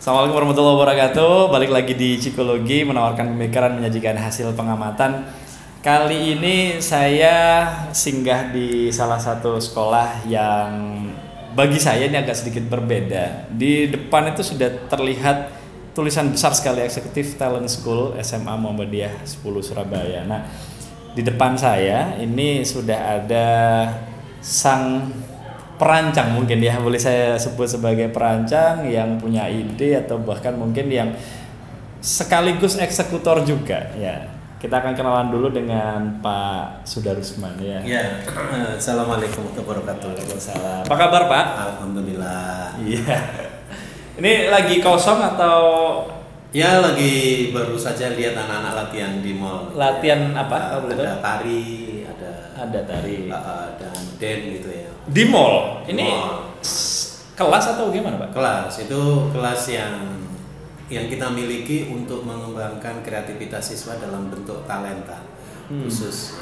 Assalamualaikum warahmatullahi wabarakatuh. Balik lagi di Psikologi menawarkan pemikiran menyajikan hasil pengamatan. Kali ini saya singgah di salah satu sekolah yang bagi saya ini agak sedikit berbeda. Di depan itu sudah terlihat tulisan besar sekali Eksekutif Talent School SMA Muhammadiyah 10 Surabaya. Nah, di depan saya ini sudah ada sang perancang mungkin ya boleh saya sebut sebagai perancang yang punya ide atau bahkan mungkin yang sekaligus eksekutor juga ya kita akan kenalan dulu dengan Pak Sudarusman ya. Ya, assalamualaikum warahmatullahi wabarakatuh. Apa kabar Pak? Alhamdulillah. Iya. Ini lagi kosong atau Ya lagi baru saja lihat anak-anak latihan di mall. latihan apa? Kalau boleh ada tari, ada Ada tari. dan dance gitu ya. Di mall. Ini Mall. kelas atau gimana Pak? Kelas itu kelas yang yang kita miliki untuk mengembangkan kreativitas siswa dalam bentuk talenta Hmm. khusus.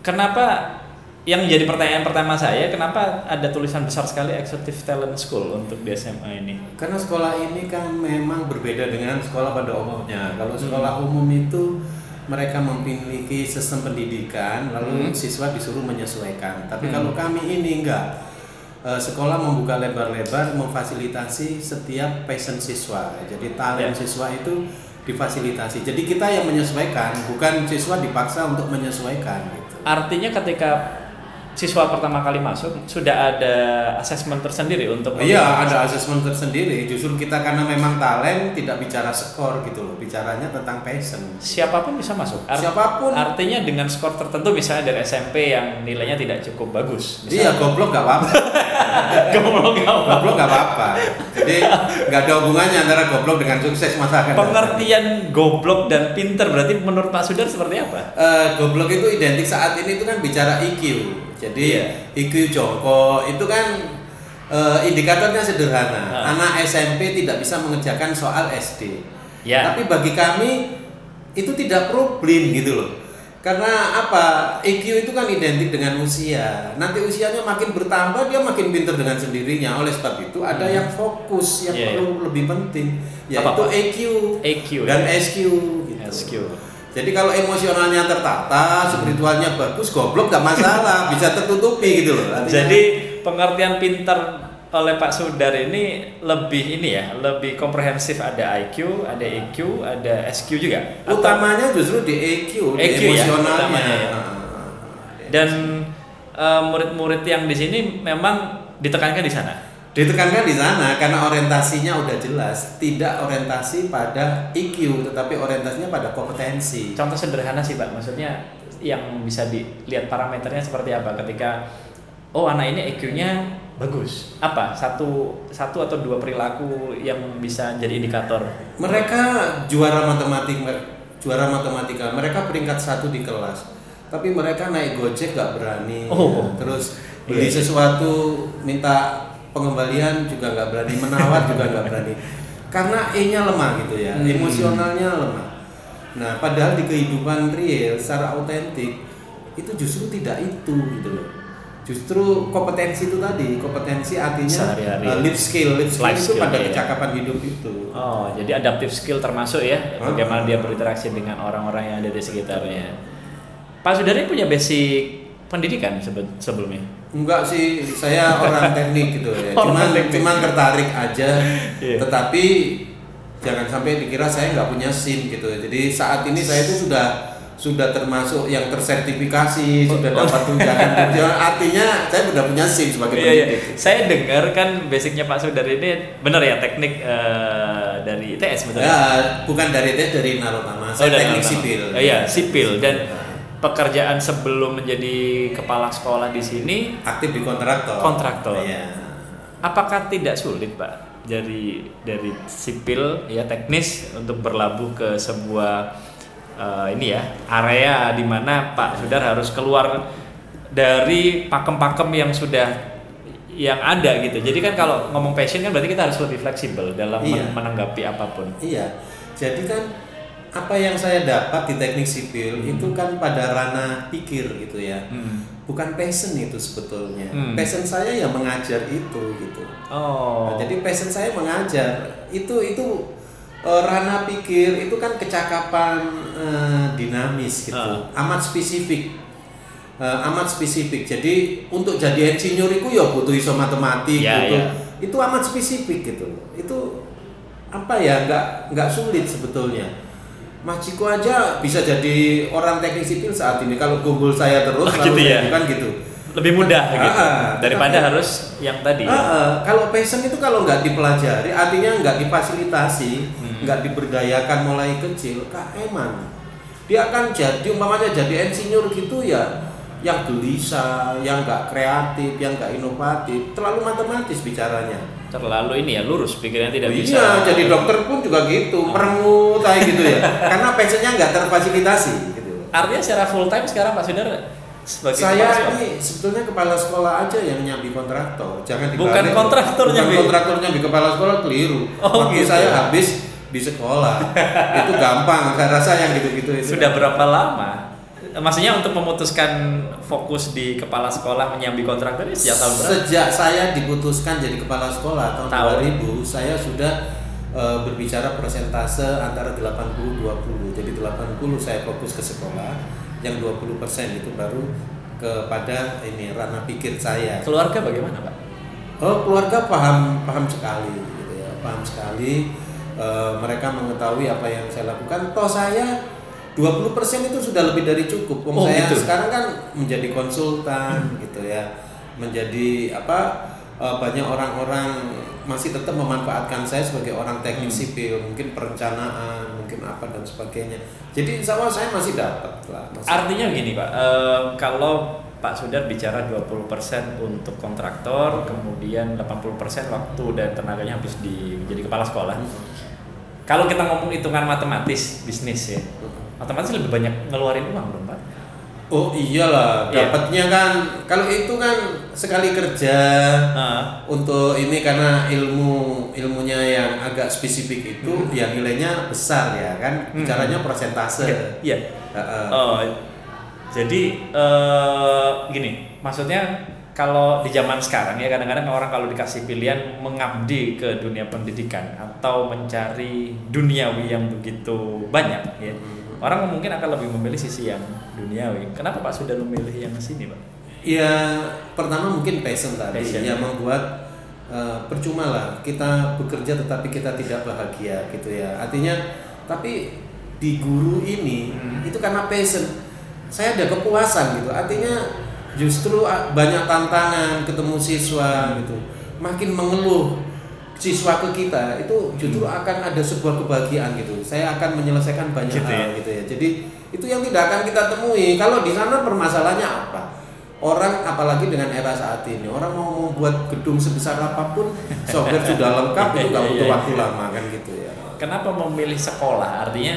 Kenapa yang jadi pertanyaan pertama saya, kenapa ada tulisan besar sekali Executive Talent School untuk di SMA ini? Karena sekolah ini kan memang berbeda dengan sekolah pada umumnya. Kalau Hmm. sekolah umum itu mereka memiliki sistem pendidikan, lalu Hmm. siswa disuruh menyesuaikan. Tapi Hmm. kalau kami ini enggak, Eh, sekolah membuka lebar-lebar, memfasilitasi setiap passion siswa. Jadi talent Ya. siswa itu difasilitasi. Jadi kita yang menyesuaikan, bukan siswa dipaksa untuk menyesuaikan. Gitu. Artinya ketika siswa pertama kali masuk sudah ada asesmen tersendiri untuk Iya, ada asesmen tersendiri. Justru kita karena memang talent tidak bicara skor gitu loh, bicaranya tentang passion. siapa pun bisa masuk. Art- Siapa pun. Artinya dengan skor tertentu misalnya dari SMP yang nilainya tidak cukup bagus. Iya, goblok gak apa-apa. Goblok nggak apa. goblok gak apa-apa. Jadi nggak ada hubungannya antara goblok dengan sukses masa akan. Pengertian goblok dan pinter berarti menurut Pak Sudar seperti apa? Eh, goblok itu identik saat ini itu kan bicara IQ. Jadi Iya. IQ jongkok itu kan eh, indikatornya sederhana. Ah. Anak SMP tidak bisa mengerjakan soal SD. Ya. Tapi bagi kami itu tidak problem gitu loh. Karena apa? IQ itu kan identik dengan usia. Nanti usianya makin bertambah dia makin pinter dengan sendirinya. Oleh sebab itu ada Hmm. yang fokus yang Iya, perlu lebih penting yaitu Apa, Pak? EQ EQ, dan ya? SQ gitu. SQ. Jadi kalau emosionalnya tertata, spiritualnya bagus, goblok gak masalah, bisa tertutupi gitu loh. Artinya- Jadi pengertian pinter oleh Pak Sudar ini lebih ini ya, lebih komprehensif ada IQ, ada EQ, ada SQ juga. Atau- utamanya justru di EQ, di EQ ya, emosionalnya. ya. Nah, dan eh, murid-murid yang di sini memang ditekankan di sana. Ditekankan di sana karena orientasinya udah jelas, tidak orientasi pada EQ, tetapi orientasinya pada kompetensi. Contoh sederhana sih Pak, maksudnya yang bisa dilihat parameternya seperti apa ketika oh anak ini EQ-nya bagus. Apa? Satu satu atau dua perilaku yang bisa jadi indikator. Mereka juara matematika, juara matematika. Mereka peringkat satu di kelas. Tapi mereka naik gojek gak berani. Oh. Terus beli sesuatu minta pengembalian juga nggak berani, menawar juga nggak berani. Karena E-nya lemah gitu ya, Hmm. emosionalnya lemah. Nah, padahal di kehidupan real secara autentik itu justru tidak itu gitu loh. Justru kompetensi itu tadi, kompetensi artinya uh, life skill, life skill Life itu skill, pada iya. kecakapan hidup itu. Oh, jadi adaptive skill termasuk ya, bagaimana dia berinteraksi dengan orang-orang yang ada di sekitarnya. Pak Sudari punya basic pendidikan sebe- sebelumnya. Enggak sih, saya orang teknik gitu ya. Orang Cuman teknik. cuman tertarik aja. Iya. Tetapi jangan sampai dikira saya nggak punya SIM gitu. Jadi saat ini saya itu sudah sudah termasuk yang tersertifikasi, sudah Oh. dapat tunjangan tunjangan. Artinya saya sudah punya SIM sebagai Iya, iya. pendidik. Saya dengar kan basicnya Pak Sudari ini benar ya teknik eh, dari ITS betul Ya, bukan dari tes dari Narotama. Saya dari teknik sipil. Oh, iya, sipil dan pekerjaan sebelum menjadi kepala sekolah di sini aktif di kontraktor. Kontraktor. Iya. apakah tidak sulit Pak dari dari sipil ya teknis untuk berlabuh ke sebuah eh, ini ya area di mana Pak Sudar harus keluar dari pakem-pakem yang sudah yang ada gitu. Jadi kan kalau ngomong passion kan berarti kita harus lebih fleksibel dalam Iya. men- menanggapi apa pun. Iya. Jadi kan apa yang saya dapat di teknik sipil itu kan pada ranah pikir gitu ya. Hmm. bukan passion itu sebetulnya. Hmm. passion saya ya mengajar itu gitu. Oh. Nah, jadi passion saya mengajar. Itu itu eh, ranah pikir itu kan kecakapan eh, dinamis gitu. Ah. amat spesifik. Eh, amat spesifik. Jadi untuk jadi insinyur itu ya butuh iso matematik Ya, butuh ya. itu amat spesifik gitu. Itu apa ya nggak nggak sulit sebetulnya Mas Ciko aja bisa jadi orang teknik sipil saat ini kalau google saya terus Oh, gitu ya? kan gitu Lebih mudah gitu. Ah, Daripada tapi- harus yang tadi. Ah, ah. kalau passion itu kalau nggak dipelajari, artinya nggak difasilitasi, Hmm. nggak diberdayakan mulai kecil, kak eman dia akan jadi umpamanya jadi insinyur gitu ya, yang gelisah, yang nggak kreatif, yang nggak inovatif, terlalu matematis bicaranya. Terlalu ini ya lurus pikirnya tidak iya, bisa. jadi dokter pun juga gitu, merengut gitu ya, karena passionnya nggak terfasilitasi. Gitu. Artinya secara full time sekarang Pak Sudar sebagai Saya ini sebetulnya kepala sekolah aja yang nyambi kontraktor. Jangan dibalik. Bukan kontraktor Bukan nyambi. kontraktor nyambi kepala sekolah keliru. Oh, Waktu gitu. saya habis di sekolah. itu gampang. Saya rasa yang gitu-gitu itu. Sudah berapa lama? Maksudnya untuk memutuskan fokus di kepala sekolah menyambi kontraktor ini sejak tahun berapa? Sejak saya diputuskan jadi kepala sekolah tahun, Tahun. 2000, saya sudah eh, berbicara persentase antara 80-20. Jadi 80 saya fokus ke sekolah, yang 20% itu baru kepada ini ranah pikir saya. Keluarga bagaimana Pak? Oh keluarga paham paham sekali gitu ya paham sekali Eh, mereka mengetahui apa yang saya lakukan toh saya 20% itu sudah lebih dari cukup Wong Oh, saya gitu. sekarang kan menjadi konsultan gitu ya menjadi apa eh, banyak orang-orang masih tetap memanfaatkan saya sebagai orang teknik Hmm. sipil mungkin perencanaan mungkin apa dan sebagainya jadi insya Allah saya masih dapat lah masih Artinya gini Pak, eh, kalau Pak Sudar bicara 20% untuk kontraktor, kemudian 80% waktu dan tenaganya habis di jadi kepala sekolah. Kalau kita ngomong hitungan matematis bisnis ya, otomatis lebih banyak ngeluarin uang dong Pak. Oh iyalah, Iya. dapatnya kan kalau itu kan sekali kerja Heeh. untuk ini karena ilmu ilmunya yang agak spesifik itu ya nilainya besar ya kan Hmm. bicaranya persentase. Iya. Heeh. Oh, jadi eh, gini, maksudnya kalau di zaman sekarang ya kadang-kadang orang kalau dikasih pilihan mengabdi ke dunia pendidikan atau mencari duniawi yang begitu banyak ya. Orang mungkin akan lebih memilih sisi yang duniawi. Kenapa Pak sudah memilih yang sini, Pak? Ya pertama mungkin passion tadi Passion. yang membuat eh, percuma lah kita bekerja tetapi kita tidak bahagia gitu ya. Artinya tapi di guru ini Hmm. itu karena passion saya ada kepuasan gitu. Artinya justru ah, banyak tantangan ketemu siswa gitu. Makin mengeluh siswa ke kita itu justru akan ada sebuah kebahagiaan gitu. Saya akan menyelesaikan banyak Gitu hal ya. gitu ya. Jadi itu yang tidak akan kita temui. Kalau di sana permasalahannya apa? Orang apalagi dengan era saat ini, orang mau membuat gedung sebesar apa pun, software sudah lengkap itu nggak Iya, butuh iya. waktu lama kan gitu ya. Kenapa memilih sekolah? Artinya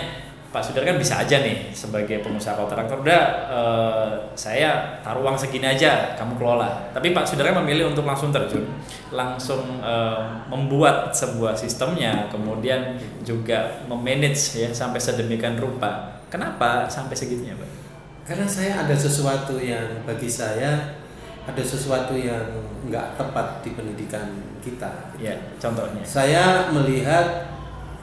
Pak Sudar kan bisa aja nih sebagai pengusaha kontraktor udah eh, saya taruh uang segini aja kamu kelola. Tapi Pak Sudar kan memilih untuk langsung terjun, langsung eh, membuat sebuah sistemnya, kemudian juga memanage ya sampai sedemikian rupa. Kenapa sampai segitunya, Pak? Karena saya ada sesuatu yang bagi saya ada sesuatu yang nggak tepat di pendidikan kita. Ya, contohnya. Saya melihat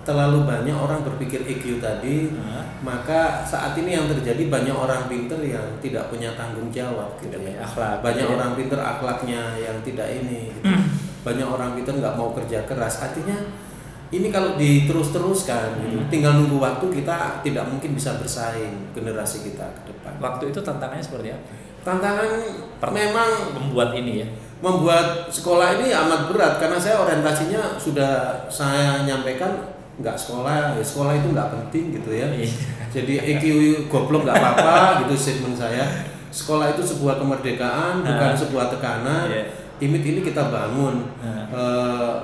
terlalu banyak orang berpikir EQ tadi, Hah? maka saat ini yang terjadi banyak orang pinter yang tidak punya tanggung jawab gitu Tidak ya. akhlak, banyak gitu ya. orang pinter akhlaknya yang tidak ini gitu. banyak orang pinter nggak mau kerja keras artinya ini kalau diterus-teruskan gitu, Hmm. tinggal nunggu waktu kita tidak mungkin bisa bersaing generasi kita ke depan Waktu itu tantangannya seperti apa? tantangan Per- memang Membuat ini ya. membuat sekolah ini amat berat karena saya orientasinya sudah saya nyampaikan nggak sekolah ya sekolah itu nggak penting gitu ya. Jadi EQ goblok nggak apa-apa gitu statement saya. Sekolah itu sebuah kemerdekaan bukan sebuah tekanan. Iya. imit ini kita bangun. Eh,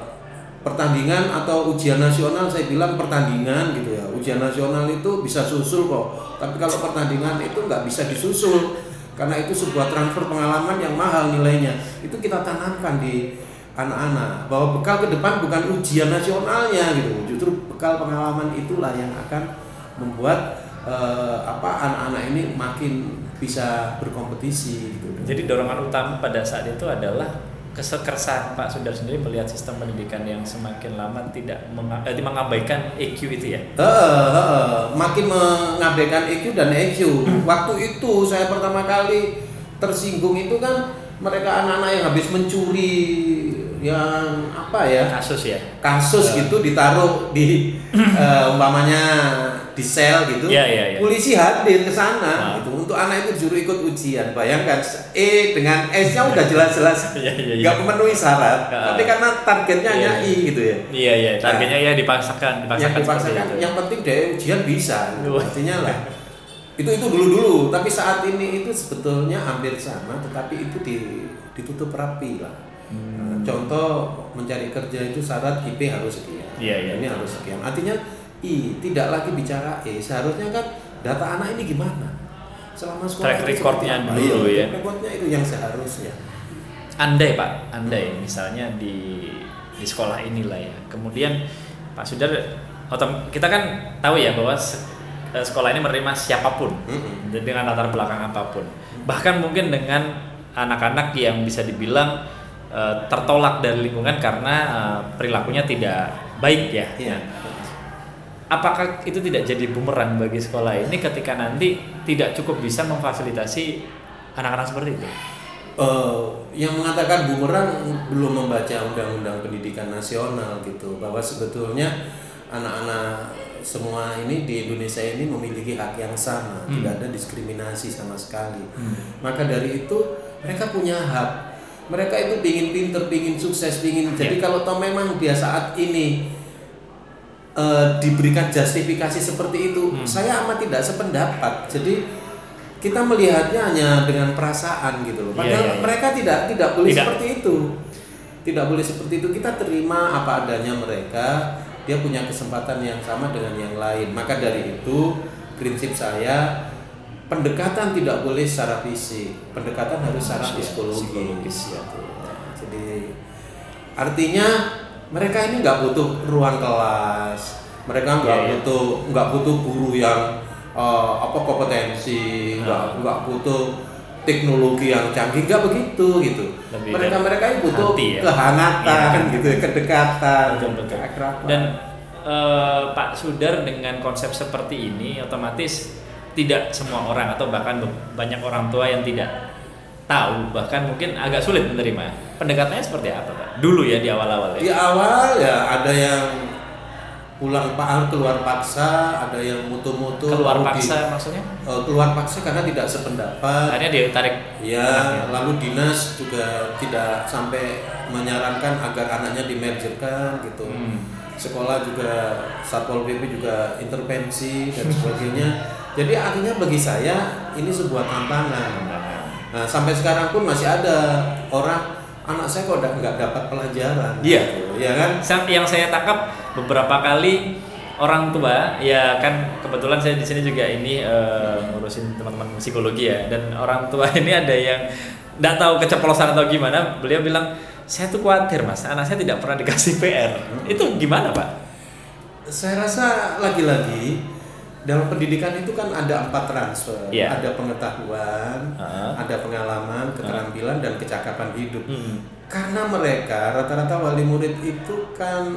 pertandingan atau ujian nasional saya bilang pertandingan gitu ya. Ujian nasional itu bisa susul kok. Tapi kalau pertandingan itu nggak bisa disusul karena itu sebuah transfer pengalaman yang mahal nilainya. Itu kita tanamkan di anak-anak bahwa bekal ke depan bukan ujian nasionalnya gitu justru bekal pengalaman itulah yang akan membuat eh, apa anak-anak ini makin bisa berkompetisi gitu. Jadi dorongan utama pada saat itu adalah kesekersaan Pak Sudar sendiri melihat sistem pendidikan yang semakin lama tidak menga- eh, mengabaikan EQ itu ya. Heeh. makin mengabaikan EQ dan EQ. Waktu itu saya pertama kali tersinggung itu kan mereka anak-anak yang habis mencuri yang apa ya Kasus ya. kasus gitu ditaruh di eh, umpamanya di sel gitu. Iya, iya, iya. Polisi hadir ke sana Ah. gitu untuk anak itu disuruh ikut ujian. Bayangkan E dengan S-nya udah jelas-jelas Iya, iya, iya. nggak memenuhi syarat, Ah. tapi karena targetnya Iya, hanya iya. I gitu ya. Iya iya, targetnya ya dipaksakan, dipaksakan, yang dipaksakan itu. yang penting dia ujian bisa gitu. Artinya lah itu itu dulu dulu tapi saat ini itu sebetulnya hampir sama tetapi itu di, ditutup rapi lah. Nah, contoh mencari kerja itu syarat IP harus sekian. Iya, iya. ini harus sekian. Artinya I tidak lagi bicara E. Seharusnya kan data anak ini gimana? Selama sekolah Track recordnya dulu Iya, ya. track recordnya itu yang seharusnya. Andai pak. Andai misalnya di di sekolah inilah ya. Kemudian pak Sudar kita kan tahu ya bahwa eh, sekolah ini menerima siapa pun Mm-mm. dengan latar belakang apa pun. Bahkan mungkin dengan anak-anak yang bisa dibilang eh, tertolak dari lingkungan karena eh, perilakunya tidak baik ya Iya. apakah itu tidak jadi bumerang bagi sekolah ini ketika nanti tidak cukup bisa memfasilitasi anak-anak seperti itu Eh, yang mengatakan bumerang belum membaca undang-undang pendidikan nasional gitu bahwa sebetulnya anak-anak semua ini di Indonesia ini memiliki hak yang sama Hmm. tidak ada diskriminasi sama sekali maka dari itu mereka punya hak mereka itu pingin pinter pingin sukses pingin jadi Ya. kalau toh memang dia saat ini eh, diberikan justifikasi seperti itu Hmm. saya amat tidak sependapat jadi kita melihatnya hanya dengan perasaan gitu loh. Iya, Padahal iya, iya. mereka tidak tidak boleh Tidak. seperti itu. Tidak boleh seperti itu. Kita terima apa adanya mereka. Dia punya kesempatan yang sama dengan yang lain. Maka dari itu prinsip saya pendekatan tidak boleh secara fisik. Pendekatan harus secara Iya, psikologis. psikologis, ya. Jadi artinya mereka ini nggak butuh ruang kelas. Mereka nggak Iya, iya. butuh nggak butuh guru yang eh, apa kompetensi, nggak Ah. nggak butuh teknologi yang canggih, nggak begitu gitu. Lebih mereka mereka ini butuh hati ya. kehangatan Iya. gitu, ya, kedekatan, betul betul dan eh, Pak Sudar dengan konsep seperti ini otomatis tidak semua orang atau bahkan banyak orang tua yang tidak tahu bahkan mungkin agak sulit menerima pendekatannya seperti apa Pak dulu ya di awal-awal di ya awal ya ada yang pulang pak keluar paksa, ada yang mutu-mutu keluar di- paksa maksudnya eh, keluar paksa karena tidak sependapat. akhirnya ditarik Ya, anaknya. lalu dinas juga tidak sampai menyarankan agar anaknya dimergerkan gitu. Hmm. Sekolah juga Satpol PP juga intervensi dan sebagainya. Jadi artinya bagi saya ini sebuah tantangan. Nah, sampai sekarang pun masih ada orang anak saya kok udah nggak dapat pelajaran. Iya. gitu, ya kan? Yang saya tangkap beberapa kali orang tua ya kan kebetulan saya di sini juga ini eh, ngurusin teman-teman psikologi ya dan orang tua ini ada yang nggak tahu keceplosan atau gimana beliau bilang saya tuh khawatir mas anak saya tidak pernah dikasih PR itu gimana pak Saya rasa lagi-lagi dalam pendidikan itu kan ada empat transfer, Iya. ada pengetahuan, Ah. ada pengalaman, keterampilan dan kecakapan hidup. Hmm. Karena mereka rata-rata wali murid itu kan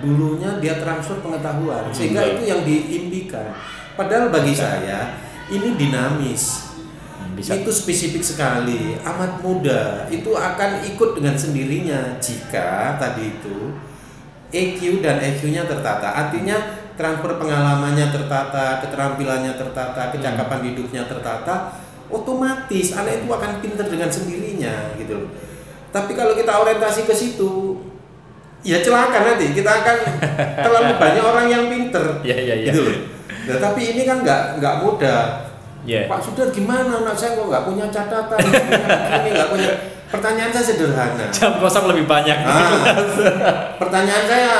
dulunya dia transfer pengetahuan, sehingga betul. itu yang diimpikan. Padahal bagi saya ini dinamis. Hmm, bisa Itu spesifik sekali, amat muda. Itu akan ikut dengan sendirinya jika tadi itu EQ dan EQ-nya tertata. Artinya transfer pengalamannya tertata, keterampilannya tertata, kecakapan hidupnya tertata, otomatis anak itu akan pinter dengan sendirinya gitu loh. Tapi kalau kita orientasi ke situ, ya celaka nanti kita akan terlalu banyak orang yang pinter, Iya, iya, iya. gitu loh. Nah, tapi ini kan nggak nggak mudah. Iya. Pak Sudar gimana anak saya kok nggak punya catatan, nggak punya ini nggak punya. Pertanyaan saya sederhana. jam kosong lebih banyak Ah, pertanyaan saya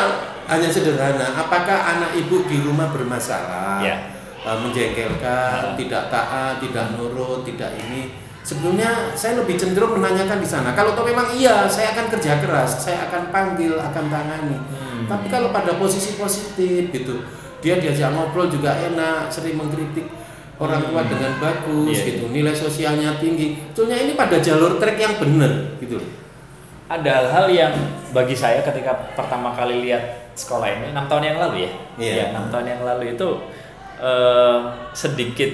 hanya sederhana. Apakah anak ibu di rumah bermasalah? Ya. Eh, menjengkelkan, tidak taat, tidak nurut, tidak ini. Sebelumnya saya lebih cenderung menanyakan di sana. Kalau toh memang iya, saya akan kerja keras, saya akan panggil, akan tangani. Hmm. Tapi kalau pada posisi positif gitu, dia diajak ngobrol juga enak sering mengkritik orang tua dengan bagus Iya, gitu. Nilai sosialnya tinggi. Sebetulnya ini pada jalur trek yang benar gitu. Ada hal-hal yang bagi saya ketika pertama kali lihat sekolah ini enam tahun yang lalu ya, Iya. Ya, enam tahun yang lalu itu eh, sedikit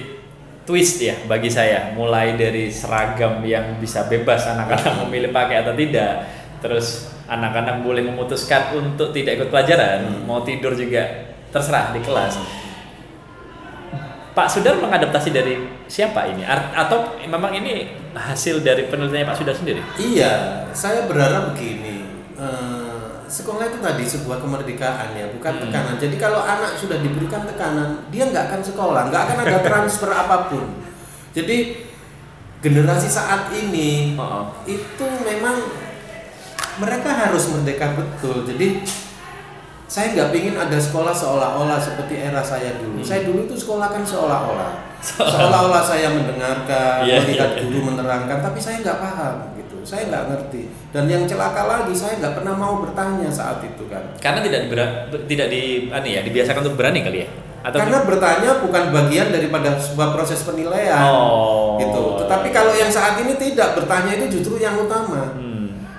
twist ya bagi saya, mulai dari seragam yang bisa bebas anak-anak memilih pakai atau tidak, terus anak-anak boleh memutuskan untuk tidak ikut pelajaran, Hmm. mau tidur juga terserah di kelas. Pak Sudar mengadaptasi dari siapa ini? Atau memang ini hasil dari penelitiannya Pak Sudar sendiri? Iya, saya berharap begini. eh, sekolah itu tadi sebuah kemerdekaan ya, bukan Hmm. tekanan. Jadi kalau anak sudah diberikan tekanan, dia nggak akan sekolah, nggak akan ada transfer apa pun. Jadi generasi saat ini Oh, itu memang mereka harus merdeka betul. Jadi saya nggak pingin ada sekolah seolah-olah seperti era saya dulu. Hmm. Saya dulu itu sekolah kan seolah-olah, seolah-olah saya mendengarkan, Iya, melihat iya. guru menerangkan, tapi saya nggak paham gitu. Saya nggak ngerti. Dan yang celaka lagi, saya nggak pernah mau bertanya saat itu kan. Karena tidak dibera- tidak di ani ya dibiasakan untuk berani kali ya? Atau Karena bertanya bukan bagian daripada sebuah proses penilaian. Oh. Gitu. Tetapi kalau yang saat ini tidak bertanya itu justru yang utama. Hmm.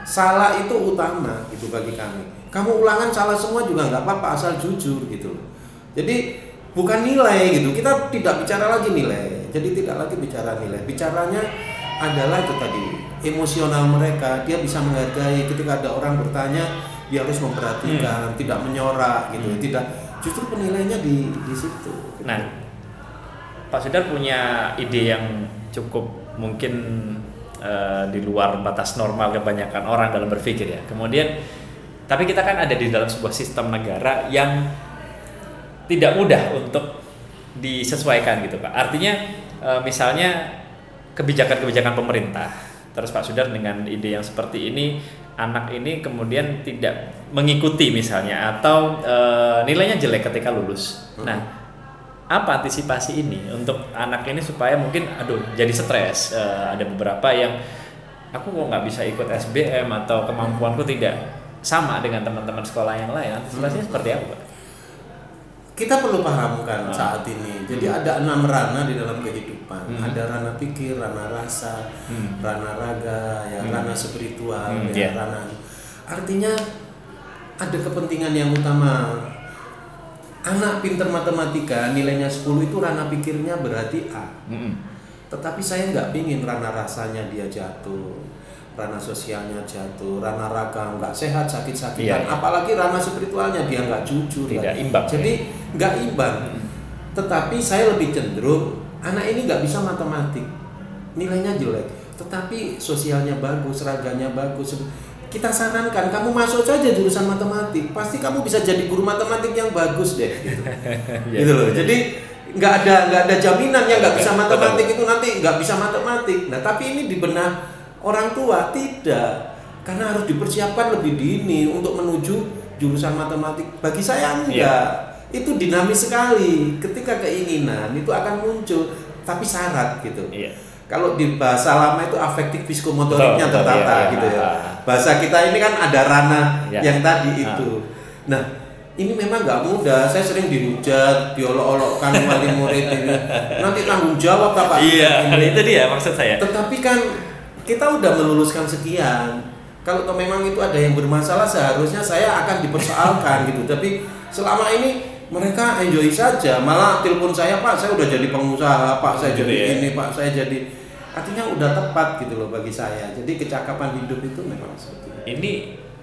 salah itu utama gitu bagi kami. Kamu ulangan salah semua juga nggak apa-apa asal jujur gitu. Jadi bukan nilai gitu. Kita tidak bicara lagi nilai. Jadi tidak lagi bicara nilai. Bicaranya adalah itu tadi emosional mereka. Dia bisa menghargai ketika ada orang bertanya, dia harus memperhatikan, tidak menyorak gitu. Hmm. Tidak justru penilainya di di situ. gitu. Nah, Pak Sudar punya ide yang cukup mungkin eh, di luar batas normal kebanyakan orang dalam berpikir ya. Kemudian, tapi kita kan ada di dalam sebuah sistem negara yang tidak mudah untuk disesuaikan gitu Pak. Artinya eh, misalnya kebijakan-kebijakan pemerintah. Terus Pak Sudar dengan ide yang seperti ini anak ini kemudian tidak mengikuti misalnya atau eh, nilainya jelek ketika lulus. Nah, apa antisipasi ini untuk anak ini supaya mungkin aduh jadi stres Eh, ada beberapa yang aku kok nggak bisa ikut SBM atau kemampuanku tidak sama dengan teman-teman sekolah yang lain antisipasinya seperti apa kita perlu pahamkan Ah. saat ini. Jadi ada enam ranah di dalam kehidupan. Hmm. Ada ranah pikir, ranah rasa, Hmm. ranah raga, ya Hmm. ranah spiritual, Hmm, ya iya. ranah. Artinya ada kepentingan yang utama. Anak pinter matematika nilainya 10 itu ranah pikirnya berarti A. Mm-mm. Tetapi saya nggak pingin ranah rasanya dia jatuh, ranah sosialnya jatuh, ranah raga nggak sehat, sakit-sakitan, Iya, iya. apalagi ranah spiritualnya dia nggak jujur, Tidak nggak- imbang. Jadi nggak imbang. Mm. Tetapi saya lebih cenderung anak ini nggak bisa matematik, nilainya jelek, tetapi sosialnya bagus, raganya bagus. Kita sarankan kamu masuk saja jurusan matematik, pasti kamu bisa jadi guru matematik yang bagus deh. Gitu, Iya, gitu loh. iya. Jadi nggak ada nggak ada jaminan yang nggak bisa matematik itu nanti nggak bisa matematik. Nah tapi ini di benak orang tua tidak, karena harus dipersiapkan lebih dini untuk menuju jurusan matematik. Bagi saya enggak Iya. itu dinamis sekali ketika keinginan itu akan muncul tapi syarat gitu Iya. kalau di bahasa lama itu afektif psikomotoriknya Betul, betul, tertata iya, iya. gitu ya Ah. bahasa kita ini kan ada ranah Iya. yang tadi itu nah ini memang nggak mudah saya sering dihujat diolok-olokkan wali murid ini nanti tanggung jawab bapak Iya, Ini. itu dia maksud saya. tetapi kan kita udah meluluskan sekian kalau toh memang itu ada yang bermasalah seharusnya saya akan dipersoalkan gitu tapi selama ini mereka enjoy saja malah telepon saya pak saya udah jadi pengusaha pak saya Gitu jadi ya. ini pak saya jadi artinya udah tepat gitu loh bagi saya jadi kecakapan hidup itu memang seperti itu Ini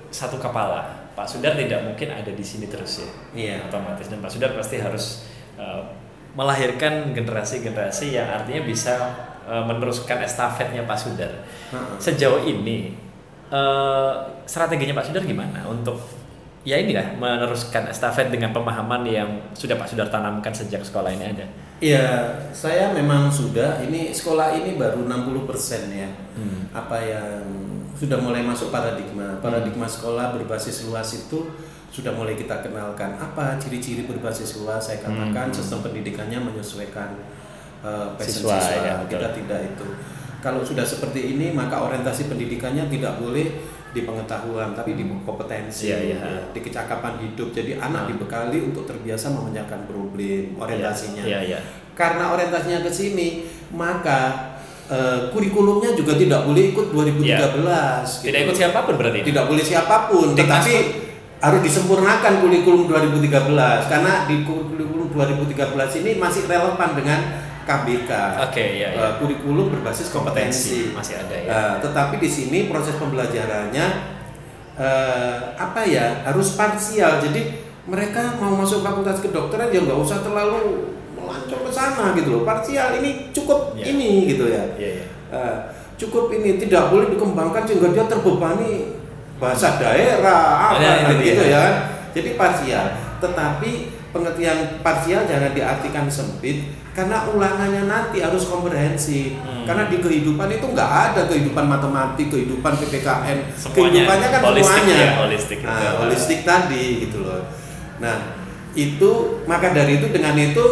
satu kepala. Pak Sudar tidak mungkin ada di sini terus ya. Iya. Otomatis dan Pak Sudar pasti harus uh, melahirkan generasi-generasi yang artinya bisa uh, meneruskan estafetnya Pak Sudar. Sejauh ini uh, strateginya Pak Sudar gimana untuk ya inilah meneruskan estafet dengan pemahaman yang sudah Pak Sudar tanamkan sejak sekolah ini ada. Iya, saya memang sudah. Ini sekolah ini baru 60% ya. Hmm. Apa yang sudah mulai masuk paradigma. Paradigma sekolah berbasis luas itu sudah mulai kita kenalkan. Apa ciri-ciri berbasis luas? Saya katakan Hmm. sistem pendidikannya menyesuaikan uh, passion Siswa, siswa. ya, kita betul. tidak itu. Kalau sudah seperti ini, maka orientasi pendidikannya tidak boleh di pengetahuan, tapi di kompetensi, Iya, iya. ya, di kecakapan hidup. Jadi anak dibekali untuk terbiasa memecahkan problem orientasinya. Iya, iya. Karena orientasinya ke sini, maka eh, kurikulumnya juga tidak boleh ikut 2013. Tidak gitu. ikut siapa pun berarti. Tidak boleh siapa pun, tetapi harus disempurnakan kurikulum 2013 karena di kurikulum 2013 ini masih relevan dengan KBK. Oke, iya, iya. Eh, kurikulum berbasis kompetensi. masih ada ya. Eh, tetapi di sini proses pembelajarannya eh, apa ya harus parsial. Jadi mereka mau masuk fakultas kedokteran ya nggak usah terlalu melancong ke sana gitu loh. Parsial ini cukup Ya. ini gitu ya. Iya, iya. Eh, cukup ini tidak boleh dikembangkan sehingga dia terbebani bahasa daerah apa Ya, ya, gitu, ya. gitu ya. Jadi parsial. Tetapi pengertian parsial jangan diartikan sempit karena ulangannya nanti harus komprehensif. Hmm. Karena di kehidupan itu nggak ada kehidupan matematik, kehidupan PPKN, Semuanya. kehidupannya kan Holistik semuanya. ya, holistik. Nah, holistik tadi gitu loh. Nah, itu maka dari itu dengan itu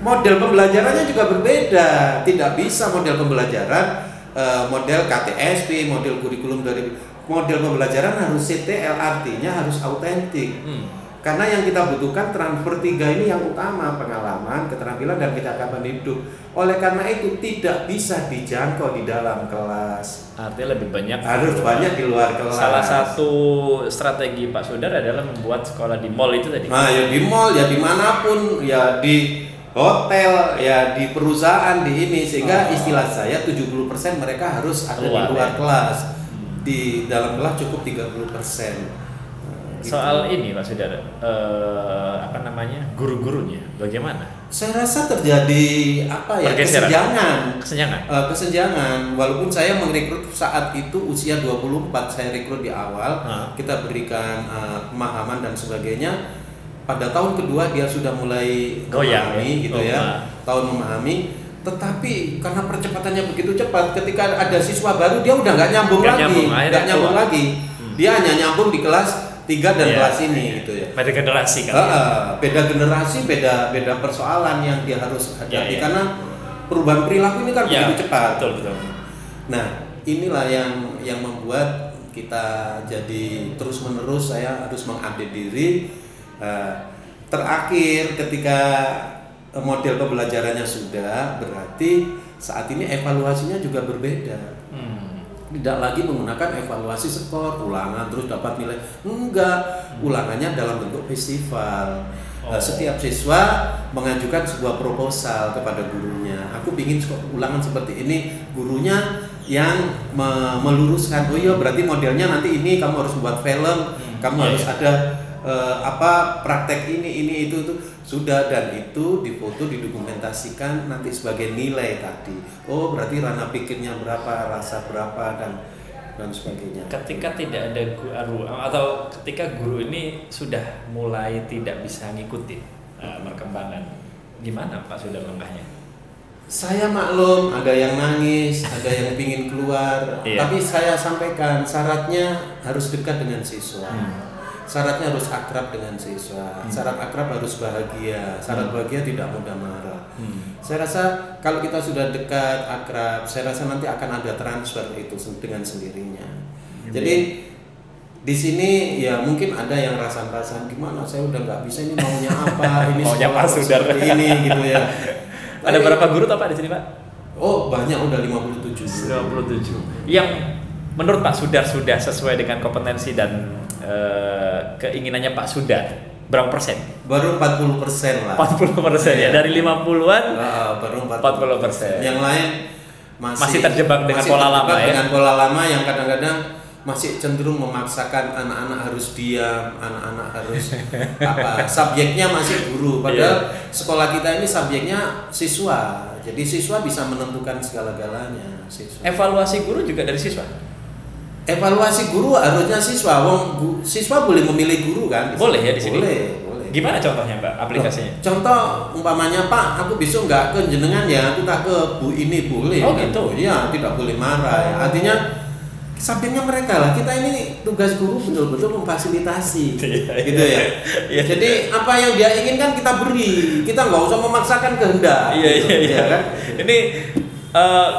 model pembelajarannya juga berbeda. Tidak bisa model pembelajaran eh, model KTSP, model kurikulum dari model pembelajaran harus CTL artinya harus autentik. Hmm. Karena yang kita butuhkan transfer tiga ini yang utama pengalaman, keterampilan dan kecakapan hidup. Oleh karena itu tidak bisa dijangkau di dalam kelas. Artinya lebih banyak Harus banyak di luar kelas. Salah satu strategi Pak Sudar adalah membuat sekolah di mall itu tadi. Nah, ya di mall, ya di mana pun, ya di hotel, ya di perusahaan, di ini sehingga Oh. istilah saya 70% mereka harus ada Keluar, di luar ya. kelas. Di dalam kelas cukup 30%. Gitu. Soal ini Pak Sudar, eh, apa namanya guru-gurunya, bagaimana? saya rasa terjadi apa ya Pergeseran. kesenjangan. Kesenjangan. Eh, kesenjangan walaupun saya merekrut saat itu usia 24 saya rekrut di awal Ah. kita berikan eh, pemahaman dan sebagainya pada tahun kedua dia sudah mulai Goyang, memahami ya? gitu Oh, ya ah. tahun memahami tetapi karena percepatannya begitu cepat ketika ada siswa baru dia udah nggak nyambung Nggak lagi nyambung, nggak nyambung keluar. lagi Hmm. dia hanya nyambung di kelas 3 dan Iya, kelas ini iya. gitu ya Pada generasi kan. Heeh, beda generasi, beda beda persoalan yang dia harus hadapi Ya, ya. karena perubahan perilaku ini kan Ya, begitu cepat. Betul betul. Nah, inilah yang yang membuat kita jadi terus menerus saya harus mengupdate diri. Eh, terakhir ketika model pembelajarannya sudah, berarti saat ini evaluasinya juga berbeda. Tidak lagi menggunakan evaluasi skor ulangan terus dapat nilai. Enggak. Ulangannya dalam bentuk festival. Oh. Eh, setiap siswa mengajukan sebuah proposal kepada gurunya. Aku ingin ulangan seperti ini. Gurunya yang me- meluruskan oh iya berarti modelnya nanti ini. Kamu harus buat film. Kamu Iya, harus iya. ada eh, apa praktek ini ini itu itu sudah dan itu difoto didokumentasikan nanti sebagai nilai tadi oh berarti ranah pikirnya berapa rasa berapa dan dan sebagainya Ketika tidak ada guru atau ketika guru ini sudah mulai tidak bisa ngikutin uh, perkembangan, gimana Pak sudah langkahnya? saya maklum ada yang nangis ada yang pingin keluar Iya. tapi saya sampaikan syaratnya harus dekat dengan siswa Hmm. Syaratnya harus akrab dengan siswa syarat akrab harus bahagia syarat bahagia tidak mudah marah Hmm. Saya rasa kalau kita sudah dekat, akrab, saya rasa nanti akan ada transfer itu dengan sendirinya. Jadi di sini ya mungkin ada yang rasa-rasa gimana saya udah nggak bisa ini maunya apa ini Maunya Sudar. seperti ini gitu ya. Ada Tapi- berapa guru tak Pak di sini Pak? Oh banyak udah 57 27. Yang menurut Pak Sudar sudah sesuai dengan kompetensi dan eh, keinginannya Pak Sudar berapa persen? Baru 40 persen lah. 40 persen ya Iya. dari 50-an Ah, baru 40%. Yang lain masih Masih terjebak dengan pola terjebak lama ya? Dengan pola lama yang kadang-kadang masih cenderung memaksakan anak-anak harus diam, anak-anak harus apa? Subjeknya masih guru. Padahal Iya. sekolah kita ini subjeknya siswa. Jadi siswa bisa menentukan segala-galanya. Siswa. evaluasi guru juga dari siswa. Evaluasi guru harusnya siswa. Wong siswa boleh memilih guru kan? Boleh ya di sini? Boleh, boleh. Gimana contohnya Pak aplikasinya? Loh, Contoh umpamanya Pak, aku besok nggak ke jenengan ya, aku tak ke bu ini boleh. Oh, kan? gitu? Iya, tidak boleh marah. Ya. Artinya sampingnya mereka lah. Kita ini tugas guru betul-betul memfasilitasi, Iya, gitu ya. Iya. Jadi apa yang dia inginkan kita beri. Kita nggak usah memaksakan kehendak. Iya gitu, iya iya. ya kan? Ini eh,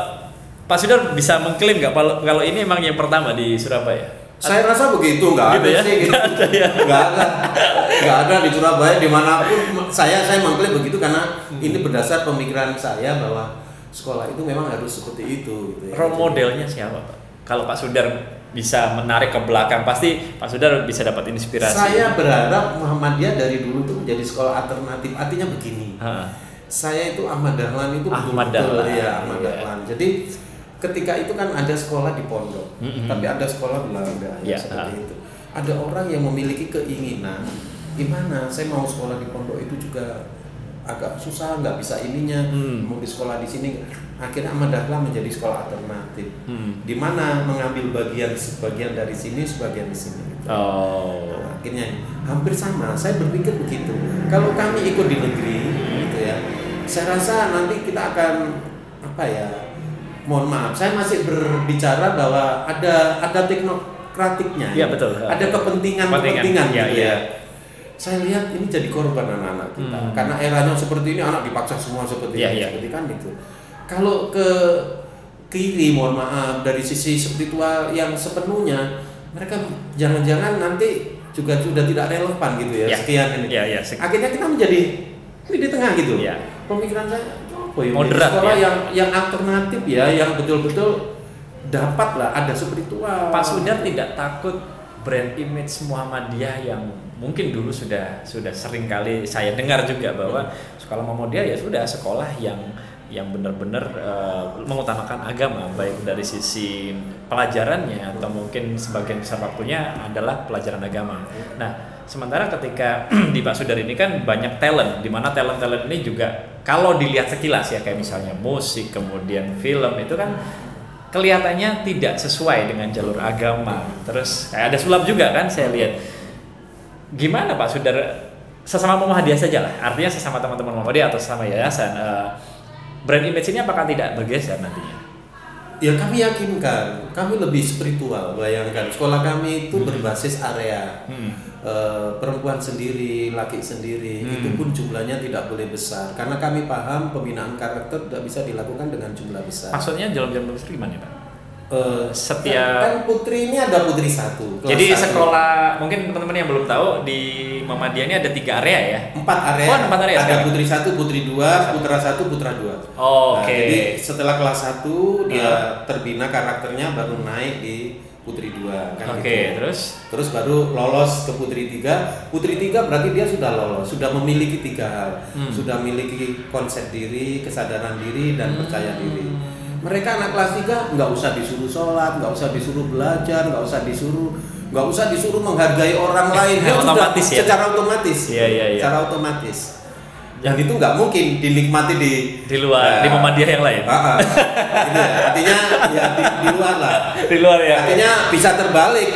Pak Sudar bisa mengklaim nggak kalau ini emang yang pertama di Surabaya? Saya rasa begitu, nggak Gitu ada ya? sih. Gitu. Nggak ada ya? Nggak ada, nggak ada di Surabaya di mana pun. Saya saya mengklaim begitu karena Hmm. ini berdasar pemikiran saya bahwa sekolah itu memang harus seperti itu. Gitu ya. Role modelnya siapa Pak? Kalau Pak Sudar bisa menarik ke belakang pasti Pak Sudar bisa dapat inspirasi. Saya berharap Muhammadiyah dari dulu tuh menjadi sekolah alternatif. Artinya begini. Heeh. Saya itu Ahmad Dahlan itu Ahmad betul-betul, Dahlan, ya Ahmad iya. Dahlan. Jadi ketika itu kan ada sekolah di pondok, Mm-mm. tapi ada sekolah Belanda ya, Ya, seperti ah. itu. Ada orang yang memiliki keinginan, gimana saya mau sekolah di pondok itu juga agak susah, nggak bisa ininya, Hmm. mau di sekolah di sini. Akhirnya Ahmad Dahlan menjadi sekolah alternatif, Hmm. di mana mengambil bagian sebagian dari sini, sebagian di sini. gitu. Oh. Nah, akhirnya hampir sama. Saya berpikir begitu. Kalau kami ikut di negeri, gitu ya, saya rasa nanti kita akan apa ya? Mohon maaf, saya masih berbicara bahwa ada ada teknokratiknya. Iya, betul. Ada kepentingan Kepentingan, kepentingan iya, gitu iya. ya. Saya lihat ini jadi korban anak-anak kita Hmm. karena eranya seperti ini anak dipaksa semua seperti Iya, ini, iya. seperti kan itu. Kalau ke kiri, mohon maaf dari sisi spiritual yang sepenuhnya mereka jangan-jangan nanti juga sudah tidak relevan gitu ya, Iya. sekian ini. Iya, iya. sek- Akhirnya kita menjadi ini di tengah gitu. Iya. Pemikiran saya apa ya? Moderat, sekolah ya. yang yang alternatif ya, yang betul-betul dapat lah ada spiritual. Pak Sudar tidak takut brand image Muhammadiyah yang mungkin dulu sudah sudah sering kali saya dengar juga bahwa sekolah Muhammadiyah ya sudah sekolah yang yang benar-benar eh, mengutamakan agama baik dari sisi pelajarannya atau mungkin sebagian besar waktunya adalah pelajaran agama. Nah, sementara ketika di Pak Sudar ini kan banyak talent di mana talent-talent ini juga kalau dilihat sekilas ya kayak misalnya musik, kemudian film itu kan kelihatannya tidak sesuai dengan jalur agama. Terus kayak ada sulap juga kan saya lihat. Gimana Pak Sudar sesama Muhammadiyah saja lah. Artinya sesama teman-teman Muhammadiyah atau sesama yayasan eh, brand image ini apakah tidak bergeser nantinya? Ya kami yakinkan, kami lebih spiritual. Bayangkan sekolah kami itu berbasis area. Hmm. Eh, perempuan sendiri, laki sendiri, Hmm. itu pun jumlahnya tidak boleh besar. Karena kami paham pembinaan karakter tidak bisa dilakukan dengan jumlah besar. Maksudnya jalan-jalan besar gimana Pak? Eh, Setiap- kan, kan putri ini ada putri satu. Jadi satu. sekolah mungkin teman-teman yang belum tahu di Muhammadiyah ini ada tiga area ya. empat area. Oh, empat area Ada sekarang. putri satu, putri dua, putra satu, putra dua. Oh, Nah, Oke. jadi setelah kelas satu dia Ah. terbina karakternya baru naik di putri dua. Kan Oke, gitu. terus Terus baru lolos ke putri tiga. Putri tiga berarti dia sudah lolos, sudah memiliki tiga hal, Hmm. sudah memiliki konsep diri, kesadaran diri, dan Hmm. percaya diri. Mereka anak kelas tiga nggak usah disuruh sholat, nggak usah disuruh belajar, nggak usah disuruh nggak usah disuruh menghargai orang lain. Sudah Otomatis ya? Secara otomatis. Iya, iya, iya. Secara otomatis. Dan itu nggak mungkin dinikmati di di luar Ya. di Muhammadiyah yang lain. Gitu ya. Artinya ya di, di luar lah. di luar ya. Artinya bisa terbalik.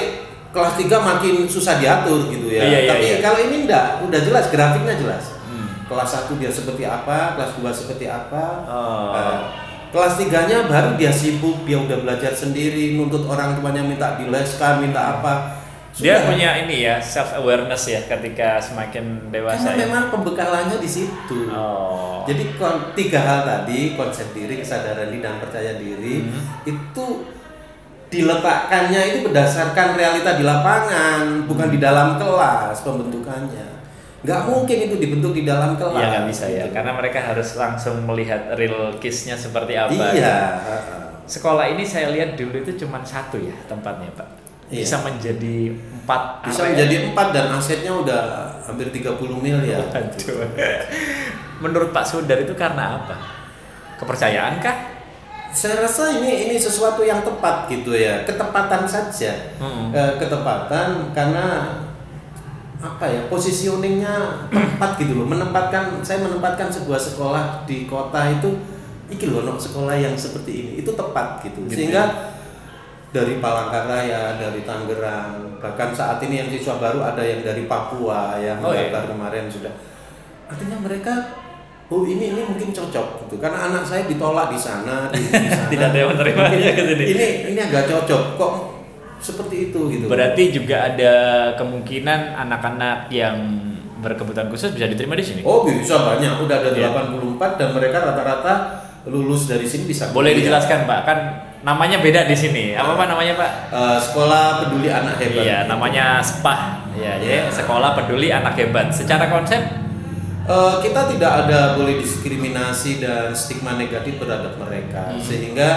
Kelas 3 makin susah diatur gitu ya. Iya, iya, Tapi iya. kalau ini enggak, udah jelas grafiknya jelas. Hmm. Kelas 1 dia seperti apa, kelas 2 seperti apa. Oh. Nah, kelas 3-nya baru dia sibuk, dia udah belajar sendiri, nuntut orang tuanya minta dileskan, minta apa. Dia Sudah. punya ini ya self awareness ya ketika semakin dewasa Karena ya. memang pembekalannya di situ. Oh. Jadi tiga hal tadi konsep diri, kesadaran diri dan percaya diri Hmm. itu diletakkannya itu berdasarkan realita di lapangan, bukan di dalam kelas pembentukannya. Nggak mungkin itu dibentuk di dalam kelas. Iya nggak bisa ya, gitu. karena mereka harus langsung melihat real case-nya seperti apa. Iya. Sekolah ini saya lihat dulu itu cuma satu ya tempatnya pak. Iya. Bisa menjadi empat. Bisa area. menjadi empat dan asetnya udah hampir 30 miliar. Aduh. Menurut Pak Sudar itu karena apa? Kepercayaan kah? Saya rasa ini ini sesuatu yang tepat gitu ya, ketepatan saja. Hmm. Eh, ketepatan karena apa ya positioningnya tepat gitu loh. Menempatkan saya menempatkan sebuah sekolah di kota itu iki loh no, sekolah yang seperti ini. Itu tepat gitu, Gitu sehingga dari Palangkaraya dari Tangerang bahkan saat ini yang siswa baru ada yang dari Papua yang Oh, iya. kemarin sudah. Artinya mereka oh ini ini mungkin cocok gitu. Karena anak saya ditolak di sana di, di sana. Tidak ada yang menerimanya sini. ini ini agak cocok. Kok seperti itu gitu Berarti juga ada kemungkinan anak-anak yang berkebutuhan khusus bisa diterima di sini. Oh bisa banyak, udah ada Iya. 84 dan mereka rata-rata lulus dari sini bisa Boleh kuliah. dijelaskan Pak, kan namanya beda di sini. Apa Pak namanya Pak? Eh, sekolah peduli anak hebat. Iya, namanya SPAH. Ya, jadi Sekolah Peduli Anak Hebat. Secara konsep Eh, kita tidak ada boleh diskriminasi dan stigma negatif terhadap mereka Hmm. sehingga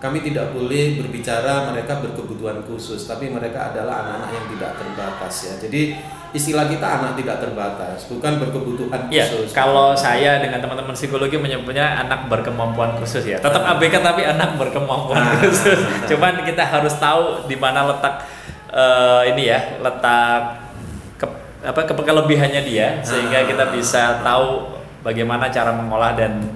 kami tidak boleh berbicara mereka berkebutuhan khusus tapi mereka adalah anak-anak yang tidak terbatas ya jadi istilah kita anak tidak terbatas bukan berkebutuhan Ya, khusus kalau saya dengan teman-teman psikologi menyebutnya anak berkemampuan khusus ya. Tetap ABK tapi anak berkemampuan Ah. khusus. Cuman kita harus tahu di mana letak eh, ini ya, letak ke, apa ke- kelebihannya dia sehingga Ah. kita bisa tahu bagaimana cara mengolah dan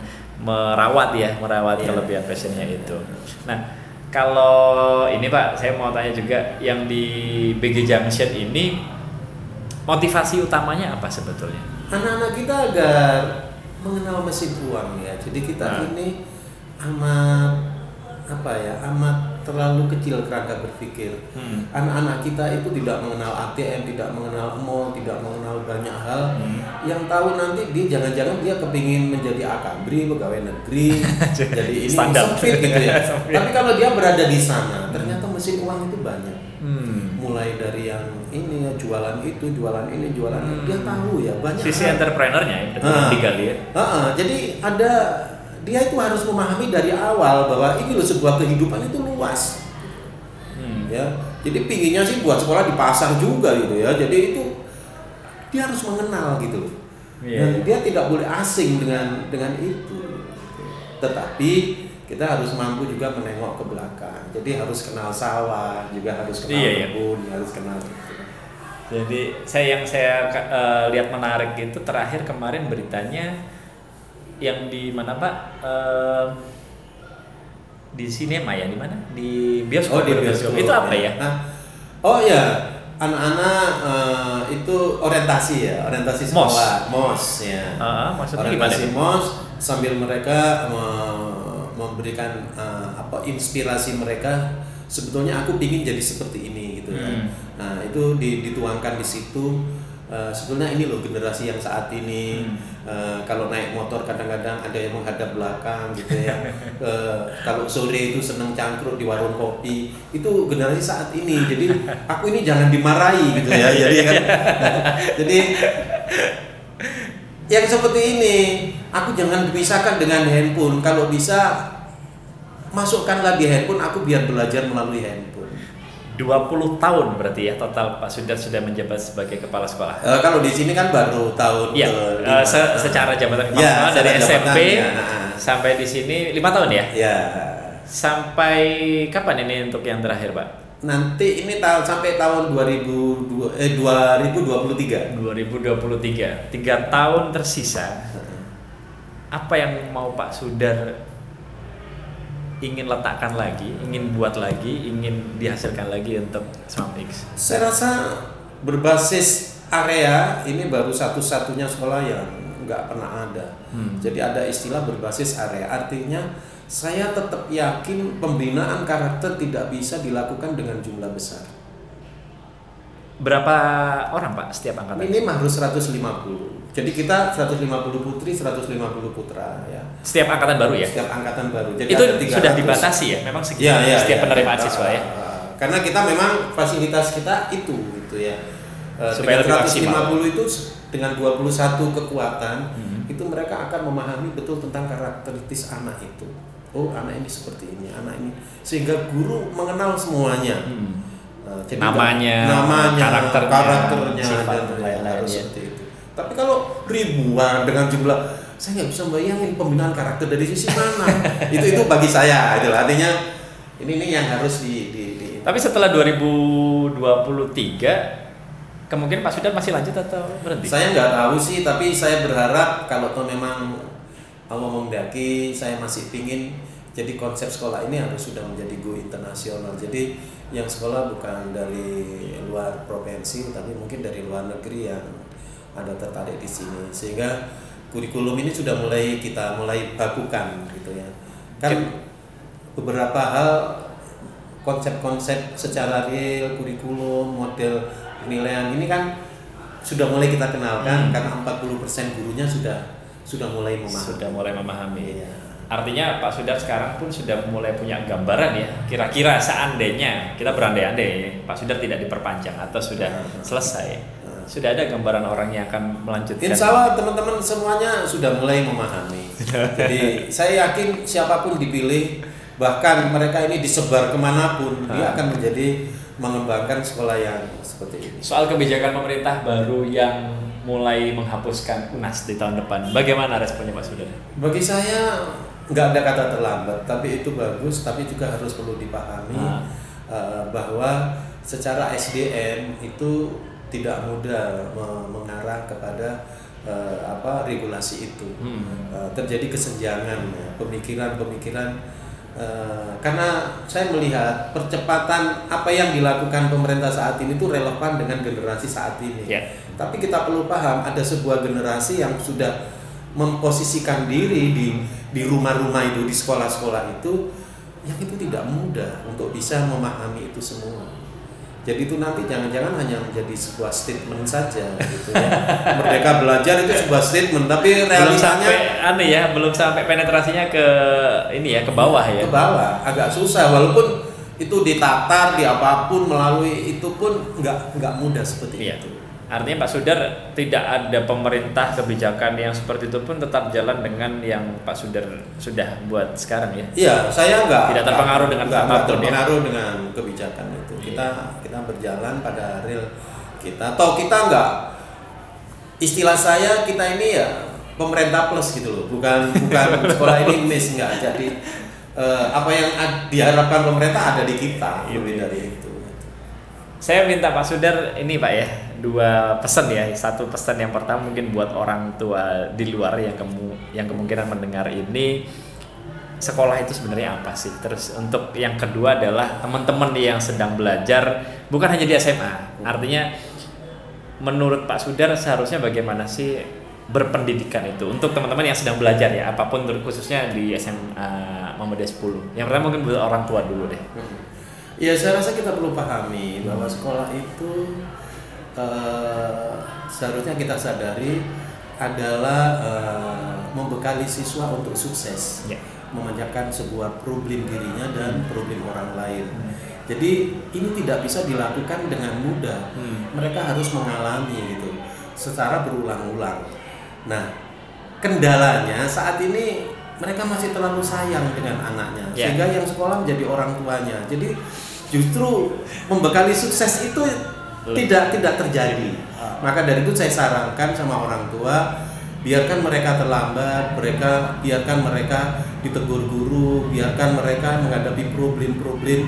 merawat ya, merawat Iya. kelebihan passionnya itu. Nah, kalau ini Pak, saya mau tanya juga yang di BG Junction ini motivasi utamanya apa sebetulnya? anak-anak kita agar mengenal mesin uang ya jadi kita Nah. ini amat apa ya amat terlalu kecil kerangka berpikir Hmm. anak-anak kita itu tidak mengenal ATM tidak mengenal mall tidak mengenal banyak hal Hmm. yang tahu nanti dia jangan-jangan dia kepingin menjadi akabri pegawai negeri jadi ini Standar. sempit gitu ya tapi kalau dia berada di sana ternyata mesin uang itu banyak Hmm. mulai dari yang ini ya jualan itu jualan ini jualan itu dia Hmm. tahu ya banyak Sisi entrepreneurnya ya, Ah. digali ya. Heeh, jadi ada dia itu harus memahami dari awal bahwa ini loh sebuah kehidupan itu luas Hmm. ya jadi pinginnya sih buat sekolah di pasar juga gitu ya jadi itu dia harus mengenal gitu loh Iya, dan iya. dia tidak boleh asing dengan dengan itu tetapi kita harus mampu juga menengok ke belakang jadi harus kenal sawah juga harus kenal Iya, iya. kebun harus kenal gitu. Jadi saya yang saya eh, lihat menarik itu terakhir kemarin beritanya yang di mana Pak? Eh, di sinema ya di mana? Di bioskop. Oh di bioskop. Itu apa ya? Nah, oh ya, anak-anak eh, itu orientasi ya, orientasi Mos. sekolah, mos ya. Ah, maksudnya gimana? orientasi mos sambil mereka me- memberikan eh, apa inspirasi mereka. Sebetulnya aku ingin jadi seperti ini gitu ya. Hmm. Nah itu di- dituangkan di situ. Eh, sebetulnya ini loh generasi yang saat ini Hmm. eh, kalau naik motor kadang-kadang ada yang menghadap belakang gitu ya. Eh, kalau sore itu seneng cangkruk di warung kopi itu generasi saat ini. Jadi aku ini jangan dimarahi gitu ya. Jadi kan, jadi yang seperti ini aku jangan dipisahkan dengan handphone. Kalau bisa masukkanlah di handphone aku biar belajar melalui handphone. 20 tahun berarti ya total Pak Sudar sudah menjabat sebagai kepala sekolah. Eh, kalau di sini kan baru tahun Iya, kelima. eh, se- secara jabatan kepala Ya, sekolah dari SMP ya, sampai di sini lima tahun ya. Ya. Sampai kapan ini untuk yang terakhir Pak? Nanti ini tahun sampai tahun 2002 eh 2023. 2023, tiga tahun tersisa. Apa yang mau Pak Sudar ingin letakkan lagi, ingin buat lagi, ingin dihasilkan lagi untuk Smart X? Saya rasa berbasis area ini baru satu-satunya sekolah yang nggak pernah ada. Hmm. Jadi ada istilah berbasis area. Artinya saya tetap yakin pembinaan karakter tidak bisa dilakukan dengan jumlah besar. Berapa orang Pak setiap angkatan? Minim harus 150. Jadi kita 150 putri, 150 putra ya. Setiap angkatan baru ya? Setiap angkatan baru. Jadi Itu ada sudah 300. dibatasi ya? Memang segitu Ya, ya, setiap ya. penerimaan Ah, siswa ya? ah, Karena kita memang fasilitas kita itu gitu ya. Eh, Supaya dengan maksimal. 150 itu dengan 21 kekuatan Hmm. itu mereka akan memahami betul tentang karakteristik anak itu. Oh, anak ini seperti ini, anak ini sehingga guru mengenal semuanya. Hmm. Eh, jadi Namanya, namanya, karakternya, karakternya, sifat dan lain-lain, harus ya. seperti itu. Tapi kalau ribuan dengan jumlah saya nggak bisa bayangin pembinaan karakter dari sisi mana. itu itu bagi saya, itu artinya ini ini yang harus di, di, di Tapi setelah 2023 kemungkinan Pak Sudar masih lanjut atau berhenti? Saya nggak tahu sih, tapi saya berharap kalau toh memang Allah menghendaki, saya masih pingin jadi konsep sekolah ini harus sudah menjadi go internasional. Jadi yang sekolah bukan dari luar provinsi, tapi mungkin dari luar negeri yang ada tertarik di sini. Sehingga kurikulum ini sudah mulai kita mulai bakukan gitu ya. Kan beberapa hal konsep-konsep secara real, kurikulum, model penilaian ini kan sudah mulai kita kenalkan Hmm. karena 40% gurunya sudah sudah mulai memahami. Sudah mulai memahami. Iya. Artinya Pak Sudar sekarang pun sudah mulai punya gambaran ya. Kira-kira seandainya kita berandai-andai Pak Sudar tidak diperpanjang atau sudah selesai, sudah ada gambaran orang yang akan melanjutkan. Insya Allah teman-teman semuanya sudah mulai memahami. Jadi saya yakin siapa pun dipilih, bahkan mereka ini disebar ke mana pun, dia akan menjadi mengembangkan sekolah yang seperti ini. Soal kebijakan pemerintah baru yang mulai menghapuskan UNAS di tahun depan, bagaimana responnya Pak Sudar? Bagi saya nggak ada kata terlambat, tapi itu bagus, tapi juga harus perlu dipahami Ah. eh, bahwa secara SDM itu tidak mudah me- mengarah kepada eh, apa regulasi itu. Hmm. Eh, terjadi kesenjangan ya, pemikiran-pemikiran eh, karena saya melihat percepatan apa yang dilakukan pemerintah saat ini itu relevan dengan generasi saat ini. Ya. Tapi kita perlu paham ada sebuah generasi yang sudah memposisikan diri di di rumah-rumah itu di sekolah-sekolah itu yang itu tidak mudah untuk bisa memahami itu semua. Jadi itu nanti jangan-jangan hanya menjadi sebuah statement saja gitu ya. Merdeka belajar itu sebuah statement tapi Belum sampai aneh ya, belum sampai penetrasinya ke ini ya, ke bawah ya. ke bawah agak susah walaupun itu ditatar di apa pun melalui itu pun nggak nggak mudah seperti Iya. itu. Artinya Pak Sudar tidak ada pemerintah kebijakan yang seperti itu pun tetap jalan dengan yang Pak Sudar sudah buat sekarang ya. Iya, saya nggak Tidak terpengaruh dengan nggak, nggak apa pun, ya? terpengaruh dengan kebijakan itu. Kita kita berjalan pada real kita. Atau kita nggak istilah saya kita ini ya pemerintah plus gitu loh, bukan bukan sekolah ini miss nggak. Jadi eh, apa yang diharapkan pemerintah ada di kita, Iya. lebih dari itu. Saya minta Pak Sudar ini Pak ya, dua pesan ya. Satu pesan yang pertama mungkin buat orang tua di luar yang kemu yang kemungkinan mendengar ini sekolah itu sebenarnya apa sih? Terus untuk yang kedua adalah teman-teman yang sedang belajar bukan hanya di SMA. Artinya menurut Pak Sudar seharusnya bagaimana sih berpendidikan itu untuk teman-teman yang sedang belajar ya apa pun khususnya di SMA Muhammadiyah 10. Yang pertama mungkin buat orang tua dulu deh. Ya saya rasa kita perlu pahami bahwa sekolah itu eh, seharusnya kita sadari adalah eh, membekali siswa untuk sukses, Ya. memanjakan sebuah problem dirinya dan problem orang lain. Jadi ini tidak bisa dilakukan dengan mudah. Hmm. Mereka harus mengalami gitu secara berulang-ulang. Nah, kendalanya saat ini mereka masih terlalu sayang dengan anaknya Ya. sehingga yang sekolah menjadi orang tuanya. Jadi justru membekali sukses itu tidak tidak terjadi. Ah. Maka dari itu saya sarankan sama orang tua biarkan mereka terlambat, mereka biarkan mereka ditegur guru, biarkan mereka menghadapi problem-problem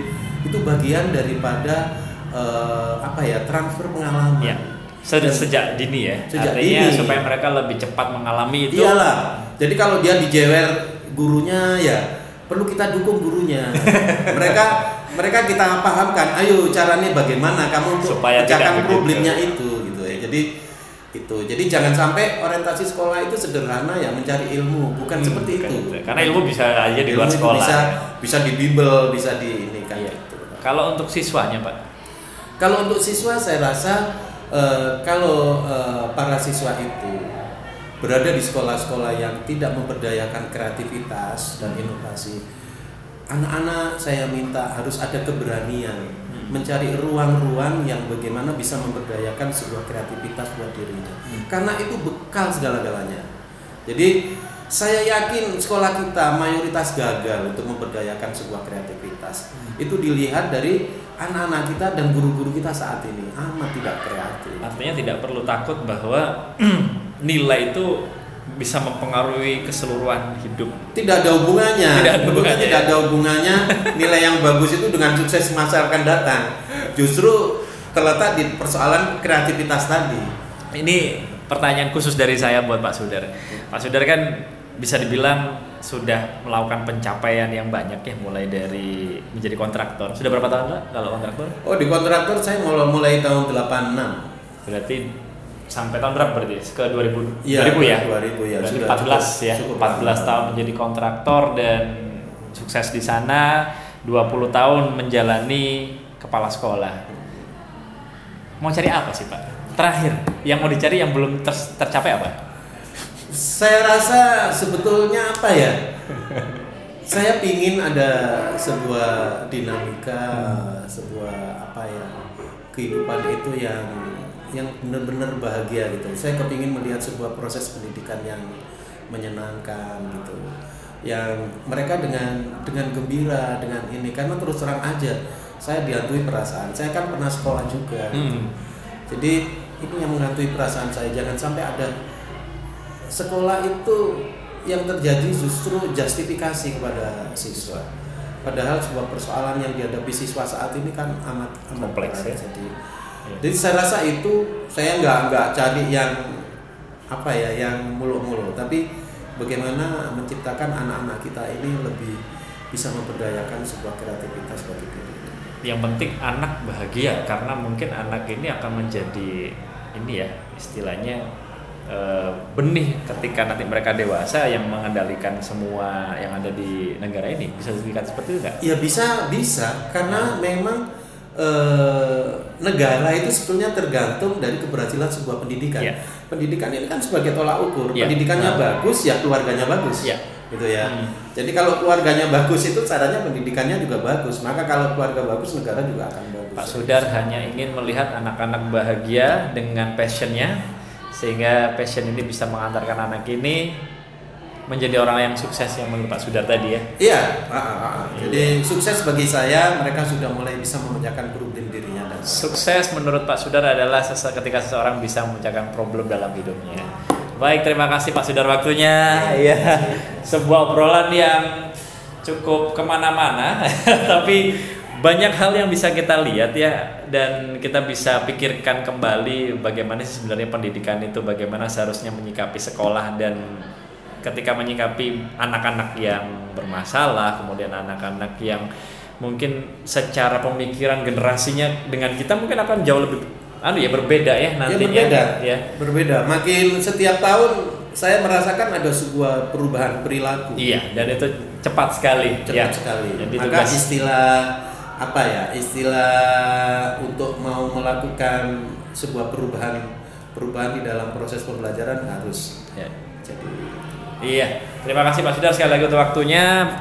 itu bagian daripada eh, apa ya transfer pengalaman. Ya. Sejak, Dan- sejak dini ya. Sejak Artinya dini. supaya mereka lebih cepat mengalami itu. Iyalah. Jadi kalau dia dijewer gurunya ya perlu kita dukung gurunya. mereka mereka kita pahamkan, ayo caranya bagaimana kamu untuk Supaya pecahkan begitu. problemnya itu gitu ya. Jadi itu. Jadi jangan sampai orientasi sekolah itu sederhana ya mencari ilmu, bukan Hmm, seperti bukan itu. itu. Karena ilmu bisa aja di luar Ilmu sekolah. Bisa bisa di bimbel, bisa di ini kan Iya. gitu. Kalau untuk siswanya, Pak. Kalau untuk siswa saya rasa eh, kalau eh, para siswa itu berada di sekolah-sekolah yang tidak memberdayakan kreativitas dan inovasi, anak-anak saya minta harus ada keberanian mencari ruang-ruang yang bagaimana bisa memberdayakan sebuah kreativitas buat dirinya. Karena itu bekal segala-galanya. Jadi saya yakin sekolah kita mayoritas gagal untuk memberdayakan sebuah kreativitas. Itu dilihat dari anak-anak kita dan guru-guru kita saat ini amat tidak kreatif. Artinya tidak perlu takut bahwa nilai itu bisa mempengaruhi keseluruhan hidup. Tidak ada hubungannya. Tidak ada hubungannya. tidak ada hubungannya nilai yang bagus itu dengan sukses masa akan datang. Justru terletak di persoalan kreativitas tadi. Ini pertanyaan khusus dari saya buat Pak Sudar. Pak Sudar kan bisa dibilang sudah melakukan pencapaian yang banyak ya mulai dari menjadi kontraktor. Sudah berapa tahun Pak kalau kontraktor? Oh di kontraktor saya mulai, mulai tahun 86. Berarti sampai tahun berapa berarti? Ke 2000 Iya, 2000 ya? 2000 ya, Berarti sudah 14 cukup- ya. cukup 14 lama. tahun menjadi kontraktor dan sukses di sana, 20 tahun menjalani kepala sekolah. Mau cari apa sih, Pak? Terakhir, yang mau dicari yang belum ter- tercapai apa? Saya rasa sebetulnya apa ya? saya pingin ada sebuah dinamika, sebuah apa ya kehidupan itu yang yang benar-benar bahagia gitu. Saya kepingin melihat sebuah proses pendidikan yang menyenangkan gitu, yang mereka dengan dengan gembira dengan ini karena terus terang aja saya dihantui perasaan. Saya kan pernah sekolah juga. gitu. Hmm. Jadi ini yang menghantui perasaan saya. Jangan sampai ada sekolah itu yang terjadi justru justifikasi kepada siswa. Padahal sebuah persoalan yang dihadapi siswa saat ini kan amat amat Kompleks, ya. Jadi, jadi saya rasa itu saya nggak nggak cari yang apa ya yang mulu-mulu, tapi bagaimana menciptakan anak-anak kita ini lebih bisa memberdayakan sebuah kreativitas bagi diri. yang penting anak bahagia karena mungkin anak ini akan menjadi ini ya istilahnya benih ketika nanti mereka dewasa yang mengendalikan semua yang ada di negara ini bisa dilihat seperti itu nggak? Ya bisa bisa karena memang eh, negara itu sebetulnya tergantung dari keberhasilan sebuah pendidikan. Iya. Pendidikan ini kan sebagai tolak ukur. Iya. Pendidikannya Nah. bagus ya keluarganya bagus. Iya. Gitu ya. Hmm. Jadi kalau keluarganya bagus itu caranya pendidikannya juga bagus. Maka kalau keluarga bagus negara juga akan bagus. Pak Sudar hanya ingin melihat anak-anak bahagia dengan passionnya sehingga passion ini bisa mengantarkan anak ini menjadi orang yang sukses yang menurut Pak Sudar tadi ya. Iya, ah, ah, ah. jadi sukses bagi saya mereka sudah mulai bisa memecahkan problem dirinya dan Sukses menurut Pak Sudar adalah sese- ketika seseorang bisa memecahkan problem dalam hidupnya. Baik, terima kasih Pak Sudar waktunya. Iya, sebuah obrolan yang cukup ke mana-mana, tapi banyak hal yang bisa kita lihat ya dan kita bisa pikirkan kembali bagaimana sih sebenarnya pendidikan itu, bagaimana seharusnya menyikapi sekolah dan ketika menyikapi anak-anak yang bermasalah, kemudian anak-anak yang mungkin secara pemikiran generasinya dengan kita mungkin akan jauh lebih anu ya berbeda ya ya nantinya berbeda ya. berbeda makin setiap tahun saya merasakan ada sebuah perubahan perilaku Iya, dan itu cepat sekali. cepat ya. sekali Jadi maka tugas istilah apa ya istilah untuk mau melakukan sebuah perubahan perubahan di dalam proses pembelajaran harus ya. jadi Iya, terima kasih Pak Sudar sekali lagi untuk waktunya.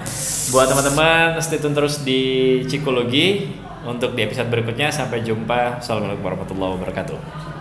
Buat teman-teman, stay tune terus di Psikologi untuk di episode berikutnya. Sampai jumpa. Assalamualaikum warahmatullahi wabarakatuh.